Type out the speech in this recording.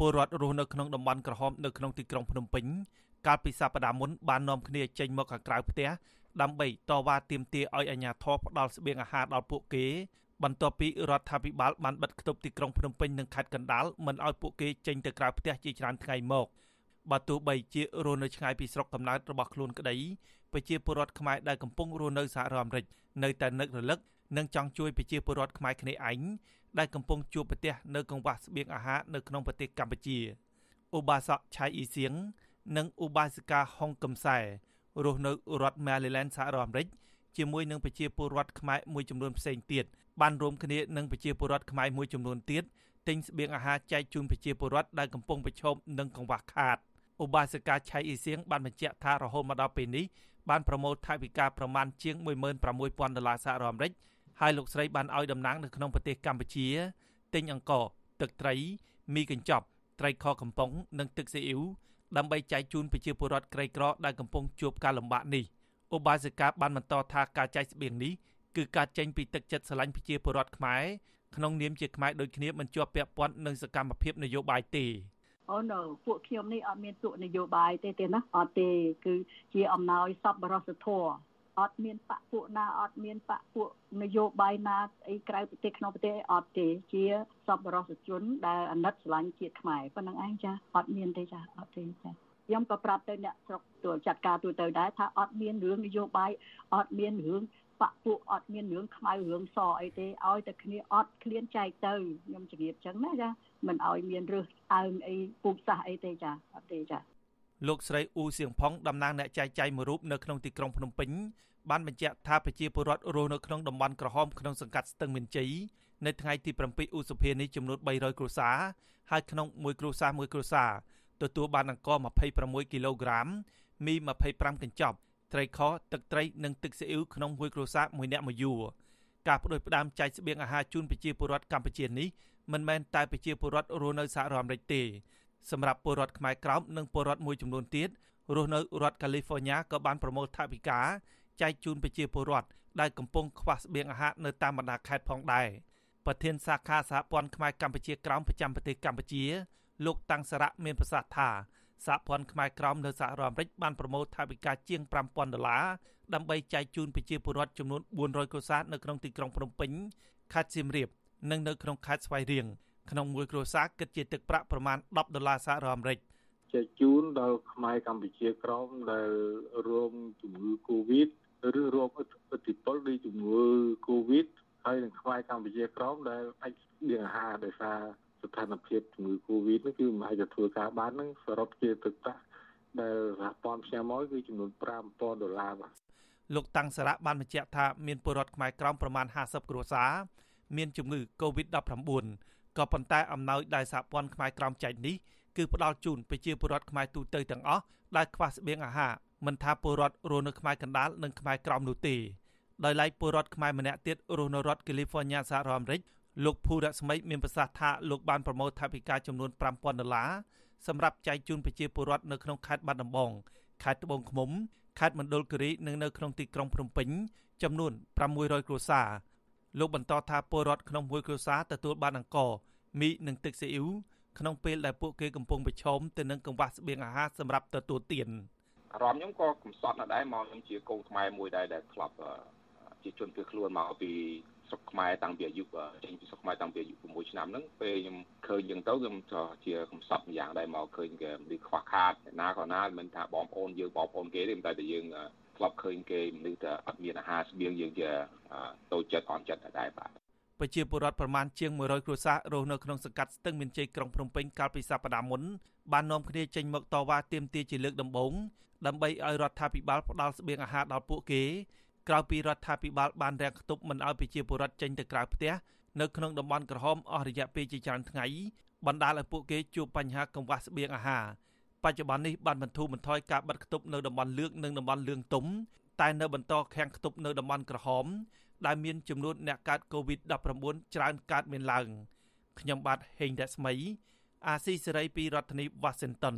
ពលរដ្ឋរស់នៅក្នុងតំបន់ក្រហមនៅក្នុងទីក្រុងភ្នំពេញកាលពីសប្តាហ៍មុនបាននាំគ្នាចេញមកខាងក្រៅផ្ទះដើម្បីតវ៉ាទាមទារឲ្យអាជ្ញាធរផ្ដល់ស្បៀងអាហារដល់ពួកគេបន្ទាប់ពីរដ្ឋាភិបាលបានបិទគប់ទីក្រុងភ្នំពេញនិងខេត្តកណ្ដាលមិនឲ្យពួកគេចេញទៅក្រៅផ្ទះជាច្រើនថ្ងៃមកបើទោះបីជារស់នៅឆ្ងាយពីស្រុកកំណើតរបស់ខ្លួនក្តីប្រជាពលរដ្ឋខ្មែរដែលកំពុងរស់នៅសហរដ្ឋអាមេរិកនៅតែនឹករលឹក និងចង់ជួយប្រជាពលរដ្ឋខ្មែរគ្នាឯងដែលកំពុងជួបប្រទះនៅកង្វះស្បៀងអាហារនៅក្នុងប្រទេសកម្ពុជាឧបាសកឆៃអ៊ីសៀងនិងឧបាសិកាហុងកឹមសែរស់នៅរដ្ឋ Maryland សហរដ្ឋអាមេរិកជាមួយនឹងប្រជាពលរដ្ឋខ្មែរមួយចំនួនផ្សេងទៀតបានរួមគ្នានឹងប្រជាពលរដ្ឋខ្មែរមួយចំនួនទៀតទិញស្បៀងអាហារចែកជូនប្រជាពលរដ្ឋដែលកំពុងប្រឈមនឹងកង្វះខាតឧបាសិកាឆៃអ៊ីសៀងបានបញ្ជាក់ថារហូតមកដល់ពេលនេះបានប្រមូលថវិកាប្រមាណជាង16000ដុល្លារសហរដ្ឋអាមេរិក ហើយលោកស្រីបានឲ្យតំណាងនៅក្នុងប្រទេសកម្ពុជាទិញអង្ករទឹកត្រីមីកញ្ចប់ត្រីខកំប៉ុងនិងទឹកស៊ីអ៊ីវដើម្បីចែកជូនប្រជាពលរដ្ឋក្រីក្រដែលកំពុងជួបការលំបាកនេះឧបាសិកាបានបន្តថាការចែកស្បៀងនេះគឺការចេញពីទឹកចិត្តស្រឡាញ់ប្រជាពលរដ្ឋខ្មែរក្នុងនាមជាខ្មែរដូចគ្នាមិនជាប់ពាក់ព័ន្ធនឹងសកម្មភាពនយោបាយទេអូនពួកខ្ញុំនេះអត់មានពួកនយោបាយទេទេណាអត់ទេ គឺជាអំណោយសប្បុរសធម៌ អត់មានបកពួកណាអត់មានបកពួកនយោបាយណាអីក្រៅប្រទេសក្នុងប្រទេសអត់ទេជាសប្បុរសជនដែលអាណិតស្រឡាញ់ជាតិខ្មែរប៉ុណ្្នឹងឯងចាអត់មានទេចាអត់ទេចាខ្ញុំក៏ប្រាប់ទៅអ្នកស្រុកទូចាត់ការទូទៅដែរថាអត់មានរឿងនយោបាយអត់មានរឿងបកពួកអត់មានរឿងខ្មៅរឿងសអីទេឲ្យតែគ្នាអត់ឃ្លានចែកទៅខ្ញុំជម្រាបចឹងណាចាមិនឲ្យមានរើសអើងអីពូជសាសអីទេចាអត់ទេចាលោកស្រីអ៊ូសៀងផុងតំណាងអ្នកចែកចាយមួយរូបនៅក្នុងទីក្រុងភ្នំពេញ បានបញ្ជាក់ថាប្រជាពលរដ្ឋរស់នៅក្នុងតំបន់ក្រហមក្នុងសង្កាត់ស្ទឹងមានជ័យនៅថ្ងៃទី7ឧសភានេះចំនួន300គ្រួសារហើយក្នុងមួយគ្រួសារមួយគ្រួសារទទួលបានអង្ករ26គីឡូក្រាមមី25កញ្ចប់ត្រីខទឹកត្រីនិងទឹកស៊ីអ៊ីវក្នុងមួយគ្រួសារមួយអ្នកមួយយួរការបដិផ្ដាំចែកស្បៀងអាហារជូនប្រជាពលរដ្ឋកម្ពុជានេះមិនមែនតែប្រជាពលរដ្ឋរស់នៅសហរដ្ឋអាមេរិកទេសម្រាប់ពលរដ្ឋខ្មែរក្រោមនិងពលរដ្ឋមួយចំនួនទៀតរស់នៅរដ្ឋកាលីហ្វ័រញ៉ាក៏បានប្រមូលថវិកា ចែកជូនប្រជាពលរដ្ឋដែលកំពុងខ្វះស្បៀងអាហារនៅតាមបណ្ដាខេត្តផងដែរប្រធានសាខាសហព័ន្ធខ្មែរកម្ពុជាក្រោមប្រចាំប្រទេសកម្ពុជា លោកតាំងសារៈមានប្រសាសន៍ថាសហព័ន្ធខ្មែរក្រោមនៅសហរដ្ឋអាមេរិកបានប្រមូលថវិកាជាង5000ដុល្លារដើម្បីចែកជូនប្រជាពលរដ្ឋចំនួន400គ្រួសារនៅក្នុងទីក្រុងភ្នំពេញខេត្តសៀមរាបនិងនៅក្នុងខេត្តស្វាយរៀងក្នុងមួយគ្រួសារគិតជាទឹកប្រាក់ប្រមាណ10ដុល្លារសហរដ្ឋអាមេរិកចែកជូនដល់ខ្មែរកម្ពុជាក្រោមដែលរួមជំងឺ Covid ឬរងឥទ្ធិពលនៃជំងឺ Covid ហើយនឹងខ្មែរ កម្ពុជាក្រោមដែលអាចដៀងអាហារដោយសារស្ថានភាពជំងឺ Covid នេះគឺមិនអាចធ្វើការបាននឹងសរុបជាទឹកប្រាក់ដែលសហព័ន្ធផ្ញើមកគឺចំនួន5000ដុល្លារបាទលោកតាំងសារៈបានបញ្ជាក់ថាមានពលរដ្ឋខ្មែរក្រោមប្រមាណ50គ្រួសារមានជំងឺ Covid-19 ក៏ប៉ុន្តែអំណោយដែលសហព័ន្ធខ្មែរក្រោមចែកនេះគឺផ្ដល់ជូនប្រជាពលរដ្ឋខ្មែរទូទៅទាំងអស់ដែលខ្វះស្បៀងអាហារមិនថាពលរដ្ឋរស់នៅខ្មែរកណ្ដាលនិងខ្មែរក្រោមនោះទេ ដោយឡែកពលរដ្ឋខ្មែរម្នាក់ទៀតរស់នៅរដ្ឋកាលីហ្វ័រញ៉ាសហរដ្ឋអាមេរិកលោកភូរស្មីមានប្រសាសន៍ថាលោកបានប្រមូលថវិកាចំនួន5000ដុល្លារសម្រាប់ចែកជូនប្រជាពលរដ្ឋនៅក្នុងខេត្តបាត់ដំបងខេត្តត្បូងឃ្មុំខេត្តមណ្ឌលគិរីនិងនៅក្នុងទីក្រុងភ្នំពេញចំនួន600គ្រួសារលោកបន្តថាពលរដ្ឋក្នុងមួយគ្រួសារទទួលបានអង្ករមីនិងទឹកស៊ីអ៊ីវក្នុងពេលដែលពួកគេកំពុងប្រឈមទៅនឹងកង្វះស្បៀងអាហារសម្រាប់ទទួលទានអារម្មណ៍ខ្ញុំក៏កំសត់ណាស់ដែរមកខ្ញុំជាកូនខ្មែរមួយដែរដែលធ្លាប់ ជាជនភៀសខ្លួនមកពីស្រុកខ្មែរតាំងពីអាយុចេញពីស្រុកខ្មែរតាំងពីអាយុ6ឆ្នាំហ្នឹងពេលខ្ញុំឃើញយ៉ាងទៅខ្ញុំជាកំសត់ម្យ៉ាងដែរមកឃើញគេមនុស្សខ្វះខាតណាក៏ណាមិនថាបងប្អូនយើងបងប្អូនគេទេតែតែយើងធ្លាប់ឃើញគេមនុស្សតែអត់មានអាហារស្បៀងយើងជាតូចចិត្តអន់ចិត្តដែរបាទប្រជាពលរដ្ឋប្រមាណជាង100គ្រួសាររស់នៅក្នុងសង្កាត់ស្ទឹងមានជ័យក្រុងភ្នំពេញកាលពីសប្តាហ៍មុនបាននាំគ្នាចេញមកតវ៉ាទាមទារជាលើកដំបូងដើម្បីឲ្យរដ្ឋាភិបាលផ្ដល់ស្បៀងអាហារដល់ពួកគេ ក្រោយពីរដ្ឋាភិបាលបានរាំងខ្ទប់មិនឲ្យប្រជាពលរដ្ឋចេញទៅក្រៅផ្ទះនៅក្នុងតំបន់ក្រហមអស់រយៈពេលជាច្រើនថ្ងៃបណ្ដាលឲ្យពួកគេជួបបញ្ហាកង្វះស្បៀងអាហារបច្ចុប្បន្ននេះបានបន្ធូរបន្ថយការបិទគប់នៅតំបន់លឿងនិងតំបន់លឿងទុំតែនៅបន្តខាំងគប់នៅតំបន់ក្រហមដែលមានចំនួនអ្នកកើត COVID-19 ច្រើនកើតមានឡើងខ្ញុំបាទហេងរស្មី អាស៊ីសេរីពីរដ្ឋធានី Washington